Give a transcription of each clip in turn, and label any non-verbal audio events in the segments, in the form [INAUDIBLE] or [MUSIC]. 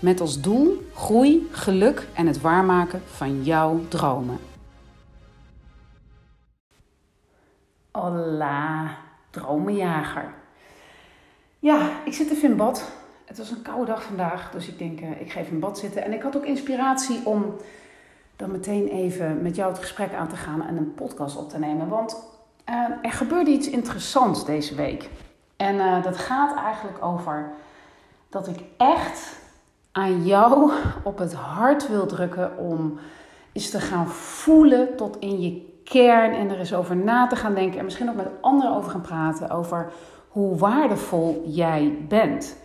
Met als doel groei, geluk en het waarmaken van jouw dromen. Hola, dromenjager. Ja, ik zit even in bad. Het was een koude dag vandaag, dus ik denk uh, ik ga even in bad zitten. En ik had ook inspiratie om dan meteen even met jou het gesprek aan te gaan en een podcast op te nemen. Want uh, er gebeurde iets interessants deze week. En uh, dat gaat eigenlijk over dat ik echt aan jou op het hart wil drukken om eens te gaan voelen tot in je kern en er eens over na te gaan denken en misschien ook met anderen over gaan praten over hoe waardevol jij bent.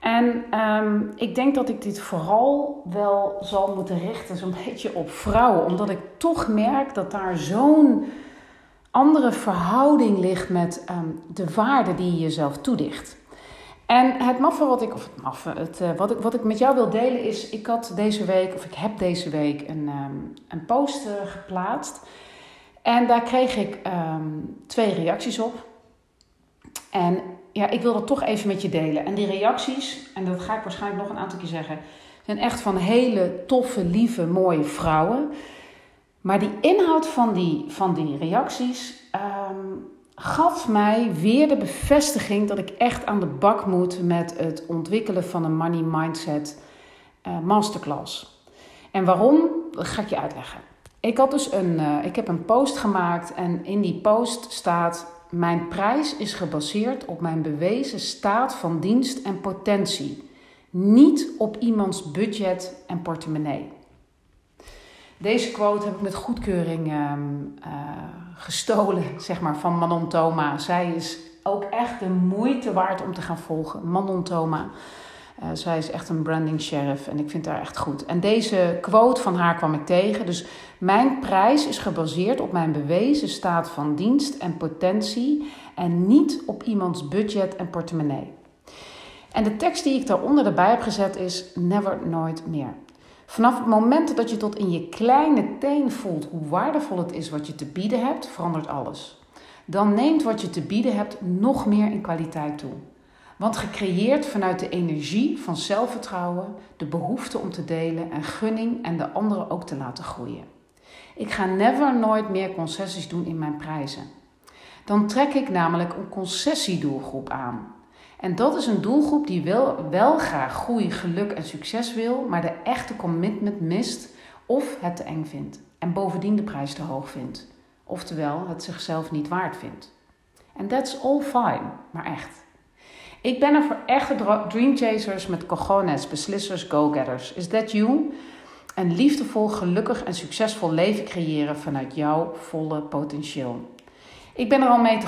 En um, ik denk dat ik dit vooral wel zal moeten richten zo'n [LAUGHS] beetje op vrouwen, omdat ik toch merk dat daar zo'n andere verhouding ligt met um, de waarde die je jezelf toedicht. En het maffe wat ik, of het maffe, het, uh, wat, ik, wat ik met jou wil delen is, ik had deze week, of ik heb deze week een, um, een post uh, geplaatst. En daar kreeg ik um, twee reacties op. En ja, ik wil dat toch even met je delen. En die reacties, en dat ga ik waarschijnlijk nog een aantal keer zeggen, zijn echt van hele toffe, lieve, mooie vrouwen. Maar die inhoud van die, van die reacties um, gaf mij weer de bevestiging dat ik echt aan de bak moet met het ontwikkelen van een money mindset uh, masterclass. En waarom? Dat ga ik je uitleggen. Ik, had dus een, uh, ik heb een post gemaakt en in die post staat: Mijn prijs is gebaseerd op mijn bewezen staat van dienst en potentie, niet op iemands budget en portemonnee. Deze quote heb ik met goedkeuring uh, uh, gestolen, [LAUGHS] zeg maar, van Manon Thoma. Zij is ook echt de moeite waard om te gaan volgen. Manon Thoma. Uh, zij is echt een branding sheriff en ik vind haar echt goed. En deze quote van haar kwam ik tegen. Dus mijn prijs is gebaseerd op mijn bewezen staat van dienst en potentie en niet op iemands budget en portemonnee. En de tekst die ik daaronder erbij heb gezet is never nooit meer. Vanaf het moment dat je tot in je kleine teen voelt hoe waardevol het is wat je te bieden hebt, verandert alles. Dan neemt wat je te bieden hebt nog meer in kwaliteit toe. Want gecreëerd vanuit de energie van zelfvertrouwen, de behoefte om te delen en gunning en de anderen ook te laten groeien. Ik ga never nooit meer concessies doen in mijn prijzen. Dan trek ik namelijk een concessiedoelgroep aan. En dat is een doelgroep die wel, wel graag groei, geluk en succes wil, maar de echte commitment mist of het te eng vindt. En bovendien de prijs te hoog vindt. Oftewel, het zichzelf niet waard vindt. En that's all fine, maar echt. Ik ben er voor echte dreamchasers met cojones, beslissers, go-getters. Is that you? Een liefdevol, gelukkig en succesvol leven creëren vanuit jouw volle potentieel. Ik ben er al mee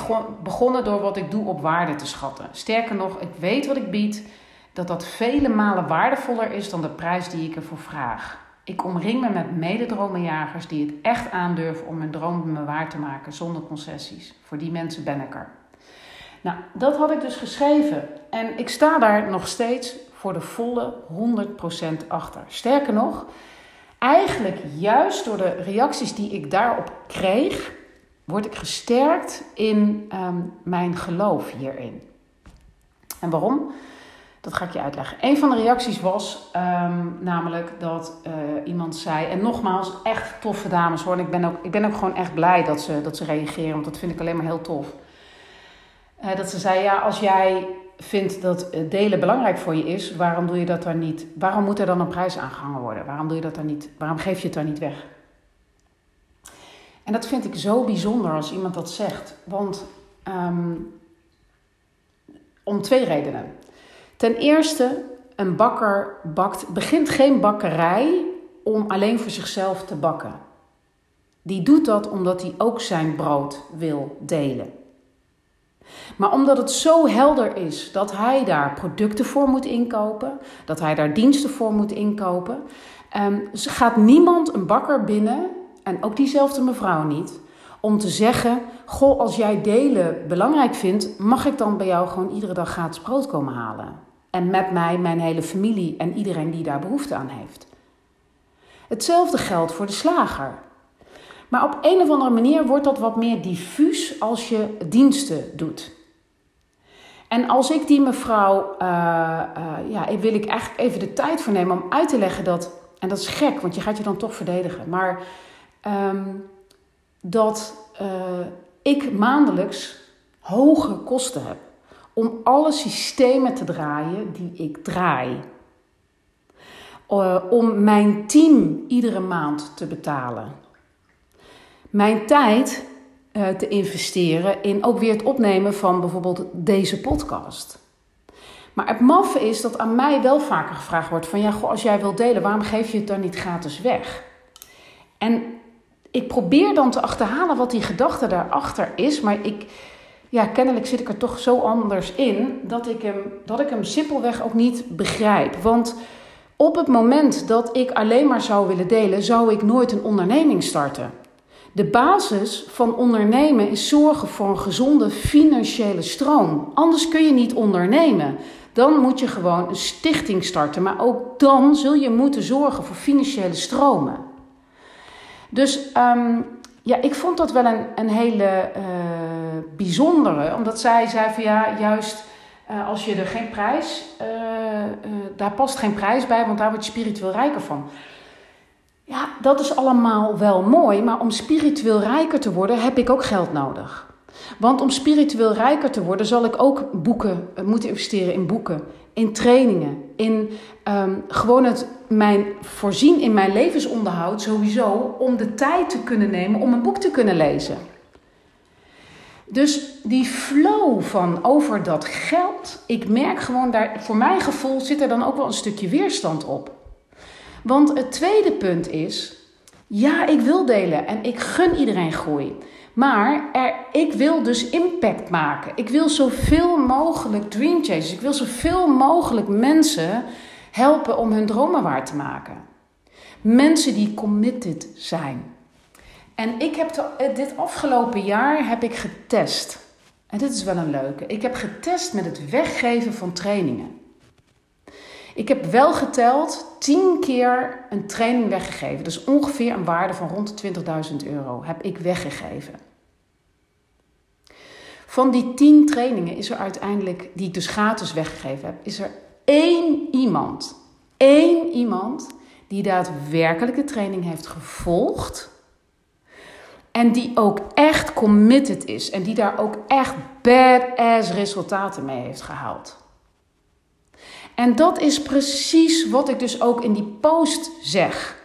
begonnen door wat ik doe op waarde te schatten. Sterker nog, ik weet wat ik bied, dat dat vele malen waardevoller is dan de prijs die ik ervoor vraag. Ik omring me met mededromenjagers die het echt aandurven om hun droom me waar te maken zonder concessies. Voor die mensen ben ik er. Nou, dat had ik dus geschreven en ik sta daar nog steeds voor de volle 100% achter. Sterker nog, eigenlijk juist door de reacties die ik daarop kreeg, word ik gesterkt in um, mijn geloof hierin. En waarom? Dat ga ik je uitleggen. Een van de reacties was um, namelijk dat uh, iemand zei, en nogmaals, echt toffe dames hoor. En ik ben ook, ik ben ook gewoon echt blij dat ze, dat ze reageren, want dat vind ik alleen maar heel tof. Uh, dat ze zei, ja, als jij vindt dat delen belangrijk voor je is, waarom doe je dat dan niet? Waarom moet er dan een prijs aangehangen worden? Waarom doe je dat dan niet? Waarom geef je het dan niet weg? En dat vind ik zo bijzonder als iemand dat zegt. Want um, om twee redenen. Ten eerste, een bakker bakt, begint geen bakkerij om alleen voor zichzelf te bakken. Die doet dat omdat hij ook zijn brood wil delen. Maar omdat het zo helder is dat hij daar producten voor moet inkopen, dat hij daar diensten voor moet inkopen, Um, gaat niemand een bakker binnen, en ook diezelfde mevrouw niet, om te zeggen: Goh, als jij delen belangrijk vindt, mag ik dan bij jou gewoon iedere dag gratis brood komen halen? En met mij, mijn hele familie en iedereen die daar behoefte aan heeft. Hetzelfde geldt voor de slager. Maar op een of andere manier wordt dat wat meer diffuus als je diensten doet. En als ik die mevrouw, uh, ja, wil ik eigenlijk even de tijd voor nemen om uit te leggen dat, en dat is gek, want je gaat je dan toch verdedigen, maar um, dat uh, ik maandelijks hoge kosten heb om alle systemen te draaien die ik draai. om mijn team iedere maand te betalen. Mijn tijd uh, te investeren in ook weer het opnemen van bijvoorbeeld deze podcast. Maar het maffe is dat aan mij wel vaker gevraagd wordt van ja, goh, als jij wilt delen, waarom geef je het dan niet gratis weg? En ik probeer dan te achterhalen wat die gedachte daarachter is, maar ik, ja, kennelijk zit ik er toch zo anders in dat ik hem, dat ik hem simpelweg ook niet begrijp. Want op het moment dat ik alleen maar zou willen delen, zou ik nooit een onderneming starten. De basis van ondernemen is zorgen voor een gezonde financiële stroom. Anders kun je niet ondernemen. Dan moet je gewoon een stichting starten. Maar ook dan zul je moeten zorgen voor financiële stromen. Dus um, ja, ik vond dat wel een, een hele uh, bijzondere. Omdat zij zei van ja, juist uh, als je er geen prijs, uh, daar past geen prijs bij, want daar word je spiritueel rijker van. Ja, dat is allemaal wel mooi, maar om spiritueel rijker te worden heb ik ook geld nodig. Want om spiritueel rijker te worden zal ik ook boeken, eh, moeten investeren in boeken, in trainingen, in um, gewoon het mijn voorzien in mijn levensonderhoud sowieso om de tijd te kunnen nemen om een boek te kunnen lezen. Dus die flow van over dat geld, ik merk gewoon daar, voor mijn gevoel zit er dan ook wel een stukje weerstand op. Want het tweede punt is, ja, ik wil delen en ik gun iedereen groei. Maar er, ik wil dus impact maken. Ik wil zoveel mogelijk dream chasers, ik wil zoveel mogelijk mensen helpen om hun dromen waar te maken. Mensen die committed zijn. En ik heb eh, dit afgelopen jaar heb ik getest. En dit is wel een leuke. Ik heb getest met het weggeven van trainingen. Ik heb wel geteld 10 keer een training weggegeven. Dus ongeveer een waarde van rond de 20.000 euro heb ik weggegeven. Van die 10 trainingen is er uiteindelijk, die ik dus gratis weggegeven heb, is er één iemand, één iemand die daadwerkelijk de training heeft gevolgd. En die ook echt committed is. En die daar ook echt badass resultaten mee heeft gehaald. En dat is precies wat ik dus ook in die post zeg.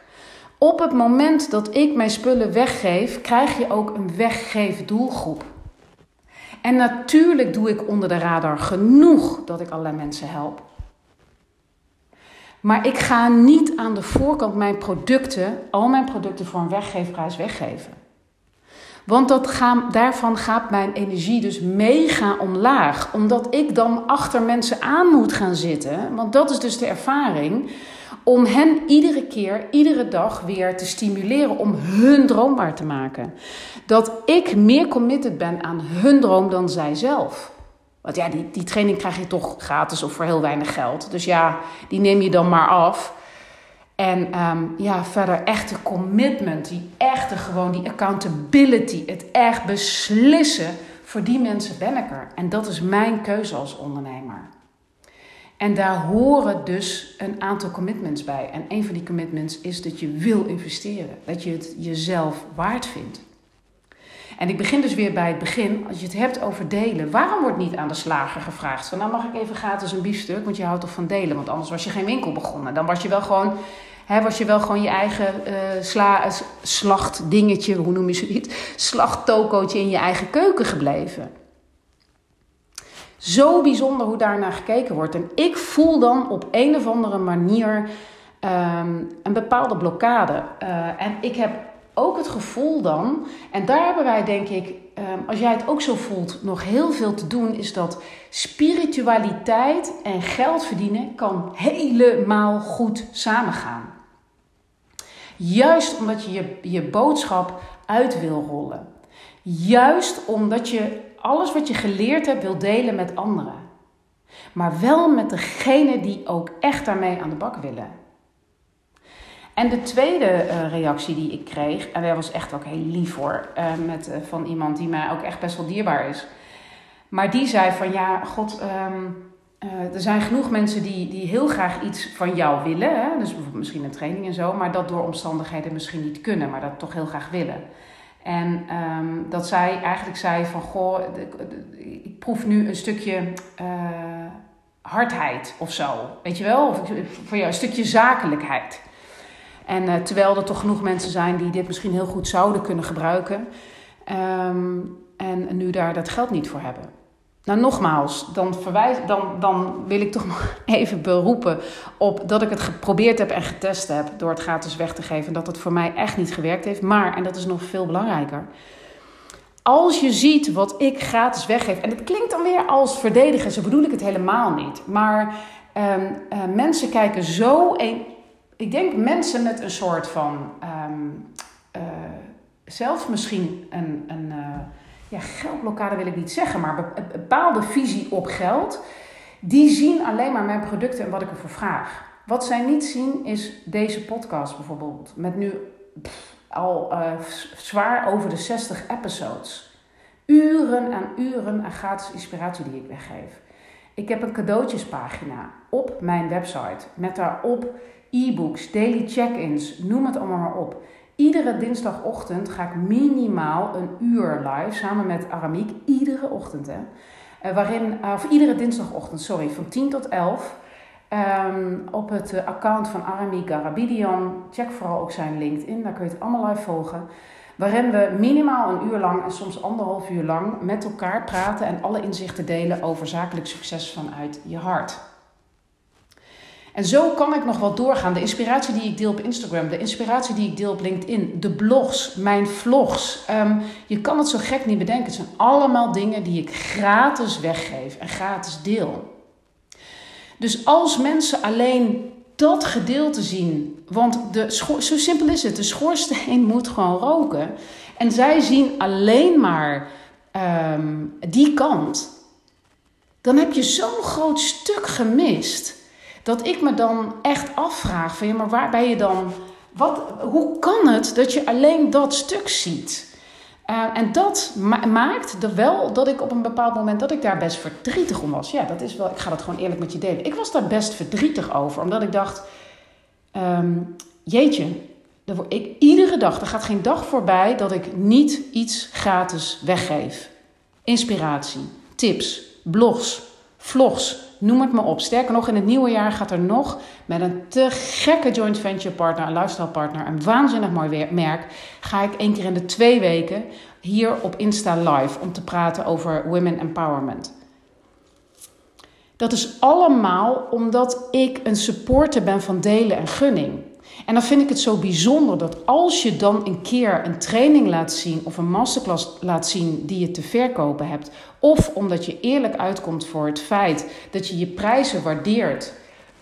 Op het moment dat ik mijn spullen weggeef, krijg je ook een weggeven doelgroep. En natuurlijk doe ik onder de radar genoeg dat ik allerlei mensen help. Maar ik ga niet aan de voorkant mijn producten, al mijn producten voor een weggeefprijs weggeven. Want dat gaan, daarvan gaat mijn energie dus mega omlaag. Omdat ik dan achter mensen aan moet gaan zitten. Want dat is dus de ervaring. Om hen iedere keer, iedere dag weer te stimuleren om hun droom waar te maken. Dat ik meer committed ben aan hun droom dan zij zelf. Want ja, die, die training krijg je toch gratis of voor heel weinig geld. Dus ja, die neem je dan maar af. En um, ja, verder echte commitment, die echte gewoon, die accountability, het echt beslissen. Voor die mensen ben ik er. En dat is mijn keuze als ondernemer. En daar horen dus een aantal commitments bij. En een van die commitments is dat je wil investeren. Dat je het jezelf waard vindt. En ik begin dus weer bij het begin. Als je het hebt over delen. Waarom wordt niet aan de slager gevraagd? Van nou mag ik even gratis een biefstuk. Want je houdt toch van delen. Want anders was je geen winkel begonnen. Dan was je wel gewoon He, was je wel gewoon je eigen uh, sla, slachtdingetje, hoe noem je ze niet? Slachttokootje in je eigen keuken gebleven. Zo bijzonder hoe daarnaar gekeken wordt. En ik voel dan op een of andere manier um, een bepaalde blokkade. Uh, en ik heb ook het gevoel dan, en daar hebben wij denk ik, um, als jij het ook zo voelt, nog heel veel te doen, is dat spiritualiteit en geld verdienen kan helemaal goed samengaan. Juist omdat je je, je boodschap uit wil rollen. Juist omdat je alles wat je geleerd hebt wil delen met anderen. Maar wel met degene die ook echt daarmee aan de bak willen. En de tweede uh, reactie die ik kreeg, en dat was echt ook heel lief hoor, uh, met, uh, van iemand die mij ook echt best wel dierbaar is. Maar die zei van ja, god, um, er zijn genoeg mensen die, die heel graag iets van jou willen. Hè? Dus bijvoorbeeld misschien een training en zo, maar dat door omstandigheden misschien niet kunnen, maar dat toch heel graag willen. En um, dat zij eigenlijk zei van goh, ik proef nu een stukje hardheid of zo. Weet je wel? Of voor jou een stukje zakelijkheid. En uh, terwijl er toch genoeg mensen zijn die dit misschien heel goed zouden kunnen gebruiken. Um, en nu daar dat geld niet voor hebben. Nou, nogmaals, dan, verwijs, dan, dan wil ik toch [LAUGHS] even beroepen op dat ik het geprobeerd heb en getest heb door het gratis weg te geven. Dat het voor mij echt niet gewerkt heeft. Maar, en dat is nog veel belangrijker. Als je ziet wat ik gratis weggeef, en het klinkt dan weer als verdedigen, zo bedoel ik het helemaal niet. Maar um, uh, mensen kijken zo. Een, ik denk mensen met een soort van. Um, uh, zelf misschien een. een uh, ja, geldblokkade wil ik niet zeggen, maar een bepaalde visie op geld. Die zien alleen maar mijn producten en wat ik ervoor vraag. Wat zij niet zien is deze podcast bijvoorbeeld. Met nu al uh, zwaar over de 60 episodes. Uren en uren aan gratis inspiratie die ik weggeef. Ik heb een cadeautjespagina op mijn website met daarop e-books, daily check-ins, noem het allemaal maar op. Iedere dinsdagochtend ga ik minimaal een uur live samen met Aramiek. Iedere ochtend, hè. Uh, waarin, uh, of iedere dinsdagochtend, sorry, van 10 tot 11. Um, op het uh, account van Aramiek Garabidian. Check vooral ook zijn LinkedIn, daar kun je het allemaal live volgen. Waarin we minimaal een uur lang en soms anderhalf uur lang met elkaar praten en alle inzichten delen over zakelijk succes vanuit je hart. En zo kan ik nog wel doorgaan. De inspiratie die ik deel op Instagram, de inspiratie die ik deel op LinkedIn, de blogs, mijn vlogs. Um, je kan het zo gek niet bedenken. Het zijn allemaal dingen die ik gratis weggeef en gratis deel. Dus als mensen alleen dat gedeelte zien, want de zo simpel is het, de schoorsteen [LAUGHS] moet gewoon roken. En zij zien alleen maar um, die kant. Dan heb je zo'n groot stuk gemist dat ik me dan echt afvraag van ja, maar waar ben je dan? Wat, hoe kan het dat je alleen dat stuk ziet? Uh, en dat ma maakt er wel dat ik op een bepaald moment dat ik daar best verdrietig om was. Ja, dat is wel. Ik ga dat gewoon eerlijk met je delen. Ik was daar best verdrietig over, omdat ik dacht: um, jeetje, ik, iedere dag, er gaat geen dag voorbij dat ik niet iets gratis weggeef. Inspiratie, tips, blogs, vlogs, noem het maar op. Sterker nog, in het nieuwe jaar gaat er nog met een te gekke joint venture partner, een lifestyle partner, een waanzinnig mooi merk, ga ik één keer in de twee weken hier op Insta live om te praten over women empowerment. Dat is allemaal omdat ik een supporter ben van delen en gunning. En dan vind ik het zo bijzonder dat als je dan een keer een training laat zien of een masterclass laat zien die je te verkopen hebt, of omdat je eerlijk uitkomt voor het feit dat je je prijzen waardeert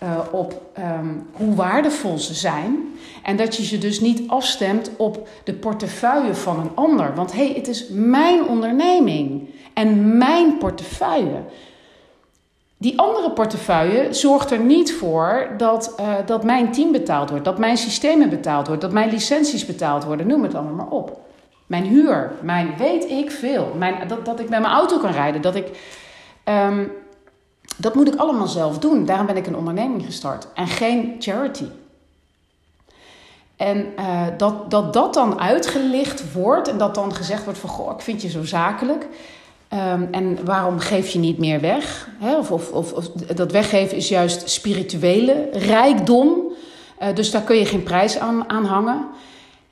uh, op um, hoe waardevol ze zijn. En dat je ze dus niet afstemt op de portefeuille van een ander. Want hé, hey, het is mijn onderneming en mijn portefeuille. Die andere portefeuille zorgt er niet voor dat, uh, dat mijn team betaald wordt, dat mijn systemen betaald worden, dat mijn licenties betaald worden, noem het allemaal maar op. Mijn huur, mijn weet ik veel, mijn, dat, dat ik met mijn auto kan rijden, dat ik. Um, dat moet ik allemaal zelf doen. Daarom ben ik een onderneming gestart en geen charity. En uh, dat, dat dat dan uitgelicht wordt en dat dan gezegd wordt van... goh, ik vind je zo zakelijk. Um, en waarom geef je niet meer weg? Of, of, of, dat weggeven is juist spirituele rijkdom. Uh, dus daar kun je geen prijs aan, aan hangen.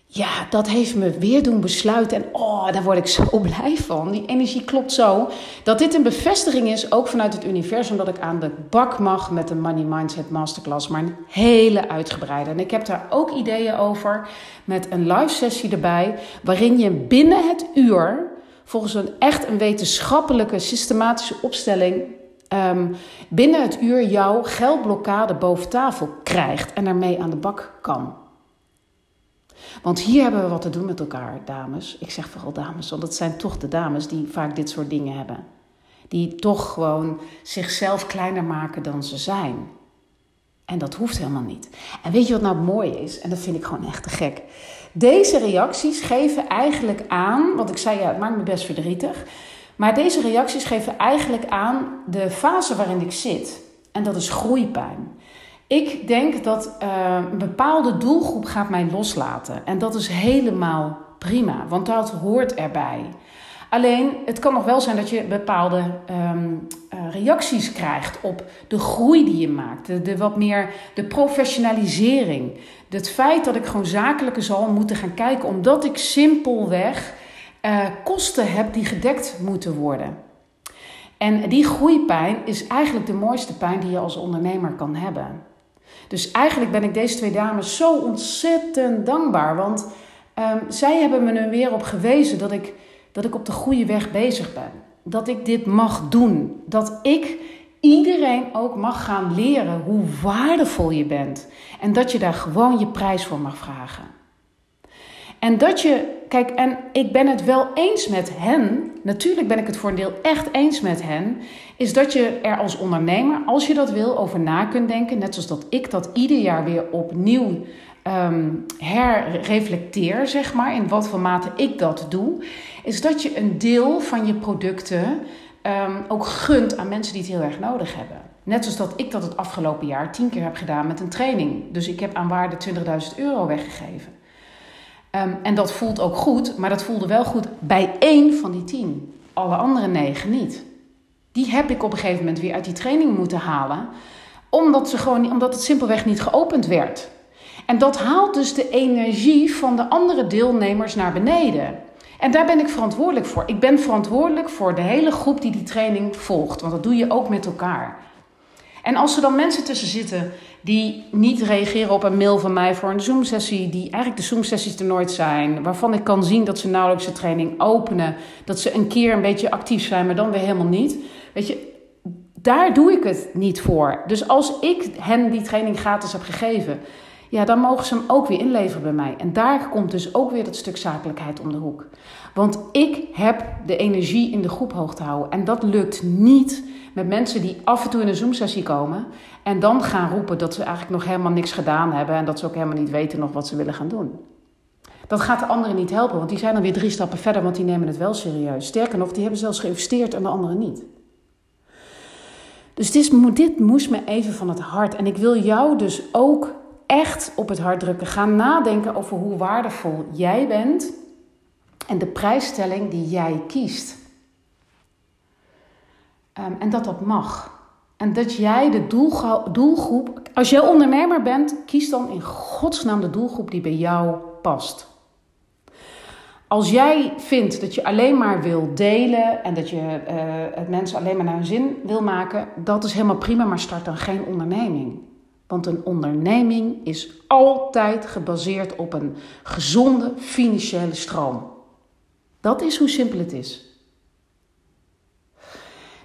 Ja, dat heeft me weer doen besluiten. En oh, daar word ik zo [LAUGHS] blij van. Die energie klopt zo. Dat dit een bevestiging is, ook vanuit het universum, dat ik aan de bak mag met de Money Mindset Masterclass. Maar een hele uitgebreide. En ik heb daar ook ideeën over met een live sessie erbij. Waarin je binnen het uur volgens een echt een wetenschappelijke, systematische opstelling um, binnen het uur jouw geldblokkade boven tafel krijgt en ermee aan de bak kan. Want hier hebben we wat te doen met elkaar, dames. Ik zeg vooral dames, want dat zijn toch de dames die vaak dit soort dingen hebben. Die toch gewoon zichzelf kleiner maken dan ze zijn. En dat hoeft helemaal niet. En weet je wat nou mooi is? En dat vind ik gewoon echt te gek. Deze reacties geven eigenlijk aan, want ik zei ja, het maakt me best verdrietig. Maar deze reacties geven eigenlijk aan de fase waarin ik zit. En dat is groeipijn. Ik denk dat uh, een bepaalde doelgroep gaat mij loslaten. En dat is helemaal prima, want dat hoort erbij. Alleen, het kan nog wel zijn dat je bepaalde um, uh, reacties krijgt op de groei die je maakt. De, wat meer de professionalisering. Het feit dat ik gewoon zakelijke zal moeten gaan kijken, omdat ik simpelweg uh, kosten heb die gedekt moeten worden. En die groeipijn is eigenlijk de mooiste pijn die je als ondernemer kan hebben. Dus eigenlijk ben ik deze twee dames zo ontzettend dankbaar. Want um, zij hebben me er weer op gewezen dat ik, dat ik op de goede weg bezig ben. Dat ik dit mag doen. Dat ik iedereen ook mag gaan leren hoe waardevol je bent. En dat je daar gewoon je prijs voor mag vragen. En dat je, kijk, en ik ben het wel eens met hen, natuurlijk ben ik het voor een deel echt eens met hen, is dat je er als ondernemer, als je dat wil, over na kunt denken. Net zoals dat ik dat ieder jaar weer opnieuw um, herreflecteer, zeg maar, in wat voor mate ik dat doe. Is dat je een deel van je producten um, ook gunt aan mensen die het heel erg nodig hebben. Net zoals dat ik dat het afgelopen jaar tien keer heb gedaan met een training. Dus ik heb aan waarde 20.000 euro weggegeven. Um, en dat voelt ook goed, maar dat voelde wel goed bij één van die tien. Alle andere negen niet. Die heb ik op een gegeven moment weer uit die training moeten halen, omdat, ze gewoon, omdat het simpelweg niet geopend werd. En dat haalt dus de energie van de andere deelnemers naar beneden. En daar ben ik verantwoordelijk voor. Ik ben verantwoordelijk voor de hele groep die die training volgt, want dat doe je ook met elkaar. En als er dan mensen tussen zitten die niet reageren op een mail van mij voor een Zoom-sessie, die eigenlijk de Zoom-sessies er nooit zijn, waarvan ik kan zien dat ze nauwelijks de training openen, dat ze een keer een beetje actief zijn, maar dan weer helemaal niet. Weet je, daar doe ik het niet voor. Dus als ik hen die training gratis heb gegeven, ja, dan mogen ze hem ook weer inleveren bij mij. En daar komt dus ook weer dat stuk zakelijkheid om de hoek. Want ik heb de energie in de groep hoog te houden. En dat lukt niet met mensen die af en toe in een Zoom-sessie komen en dan gaan roepen dat ze eigenlijk nog helemaal niks gedaan hebben en dat ze ook helemaal niet weten nog wat ze willen gaan doen. Dat gaat de anderen niet helpen, want die zijn dan weer drie stappen verder, want die nemen het wel serieus. Sterker nog, die hebben zelfs geïnvesteerd en de anderen niet. Dus dit, dit moest me even van het hart. En ik wil jou dus ook echt op het hart drukken. Ga nadenken over hoe waardevol jij bent en de prijsstelling die jij kiest. Um, en dat dat mag. En dat jij de doelgroep, als jij ondernemer bent, kies dan in godsnaam de doelgroep die bij jou past. Als jij vindt dat je alleen maar wil delen en dat je uh, het mensen alleen maar naar hun zin wil maken, dat is helemaal prima, maar start dan geen onderneming. Want een onderneming is altijd gebaseerd op een gezonde financiële stroom. Dat is hoe simpel het is.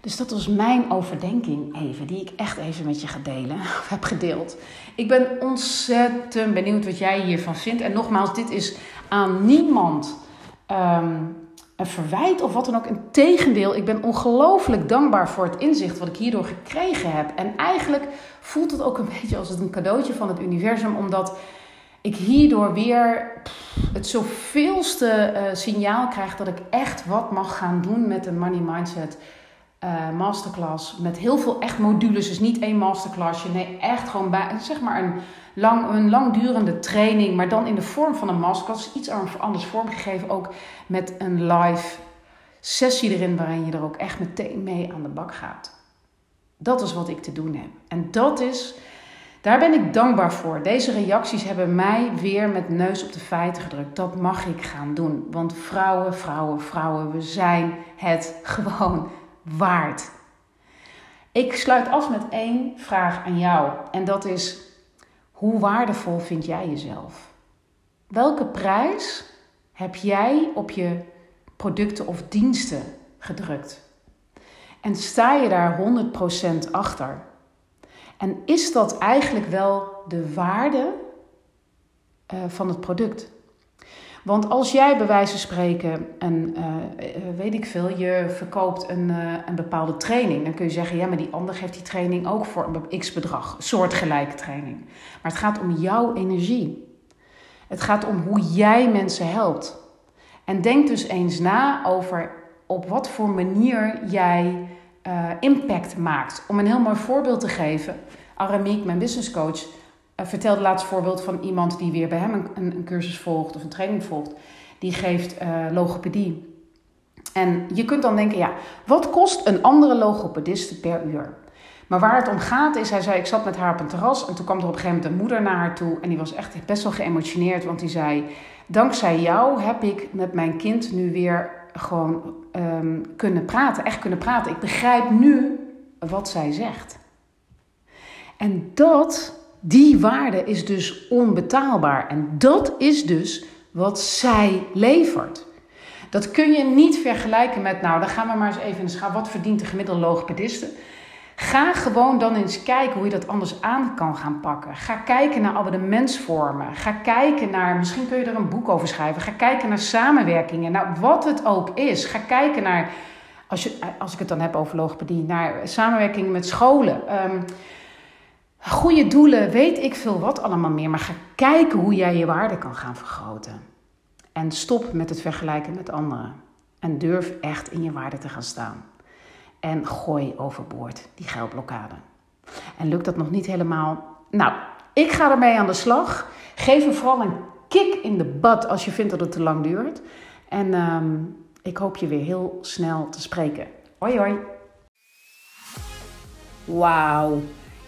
Dus dat was mijn overdenking even, die ik echt even met je ga delen, [LAUGHS] of heb gedeeld. Ik ben ontzettend benieuwd wat jij hiervan vindt. En nogmaals, dit is aan niemand um, een verwijt of wat dan ook. Integendeel, ik ben ongelooflijk dankbaar voor het inzicht wat ik hierdoor gekregen heb. En eigenlijk voelt het ook een [LAUGHS] beetje als een cadeautje van het universum, omdat ik hierdoor weer het zoveelste uh, signaal krijg dat ik echt wat mag gaan doen met een money mindset uh, masterclass met heel veel echt modules. Dus niet één masterclassje. Nee, echt gewoon bij, zeg maar een, lang, een langdurende training. Maar dan in de vorm van een masterclass. Iets anders vormgegeven. Ook met een live sessie erin waarin je er ook echt meteen mee aan de bak gaat. Dat is wat ik te doen heb. En dat is, daar ben ik dankbaar voor. Deze reacties hebben mij weer met neus op de feiten gedrukt. Dat mag ik gaan doen. Want vrouwen, vrouwen, vrouwen, we zijn het [LAUGHS] gewoon waard? Ik sluit af met één vraag aan jou. En dat is: hoe waardevol vind jij jezelf? Welke prijs heb jij op je producten of diensten gedrukt? En sta je daar 100% achter? En is dat eigenlijk wel de waarde uh, van het product? Want als jij bij wijze van spreken een, uh, weet ik veel, je verkoopt een, uh, een bepaalde training, dan kun je zeggen, ja, maar die ander geeft die training ook voor een x bedrag, soortgelijke training. Maar het gaat om jouw energie. Het gaat om hoe jij mensen helpt. En denk dus eens na over op wat voor manier jij impact maakt. Om een heel mooi voorbeeld te geven, Aramiek, mijn business coach, vertelde laatst voorbeeld van iemand die weer bij hem een, een, cursus volgt of een training volgt. Die geeft uh, logopedie. En je kunt dan denken, ja, wat kost een andere logopediste per uur? Maar waar het om gaat is, hij zei, ik zat met haar op een terras en toen kwam er op een gegeven moment een moeder naar haar toe en die was echt best wel geëmotioneerd, want die zei, dankzij jou heb ik met mijn kind nu weer gewoon um, kunnen praten, echt kunnen praten. Ik begrijp nu wat zij zegt. En dat die waarde is dus onbetaalbaar. En dat is dus wat zij levert. Dat kun je niet vergelijken met, nou, dan gaan we maar eens even in de. Wat verdient de gemiddelde logopediste? Ga gewoon dan eens kijken hoe je dat anders aan kan gaan pakken. Ga kijken naar abonnementsvormen. Ga kijken naar, misschien kun je er een boek over schrijven. Ga kijken naar samenwerkingen. Nou, wat het ook is. Ga kijken naar, als, je, als ik het dan heb over logopedie, naar samenwerkingen met scholen. Um, goede doelen, weet ik veel wat allemaal meer. Maar ga kijken hoe jij je waarde kan gaan vergroten. En stop met het vergelijken met anderen. En durf echt in je waarde te gaan staan. En gooi overboord die geldblokkade. En lukt dat nog niet helemaal? Nou, ik ga ermee aan de slag. Geef me vooral een kick in de butt als je vindt dat het te lang duurt. En um, ik hoop je weer heel snel te spreken. Hoi hoi. Wauw.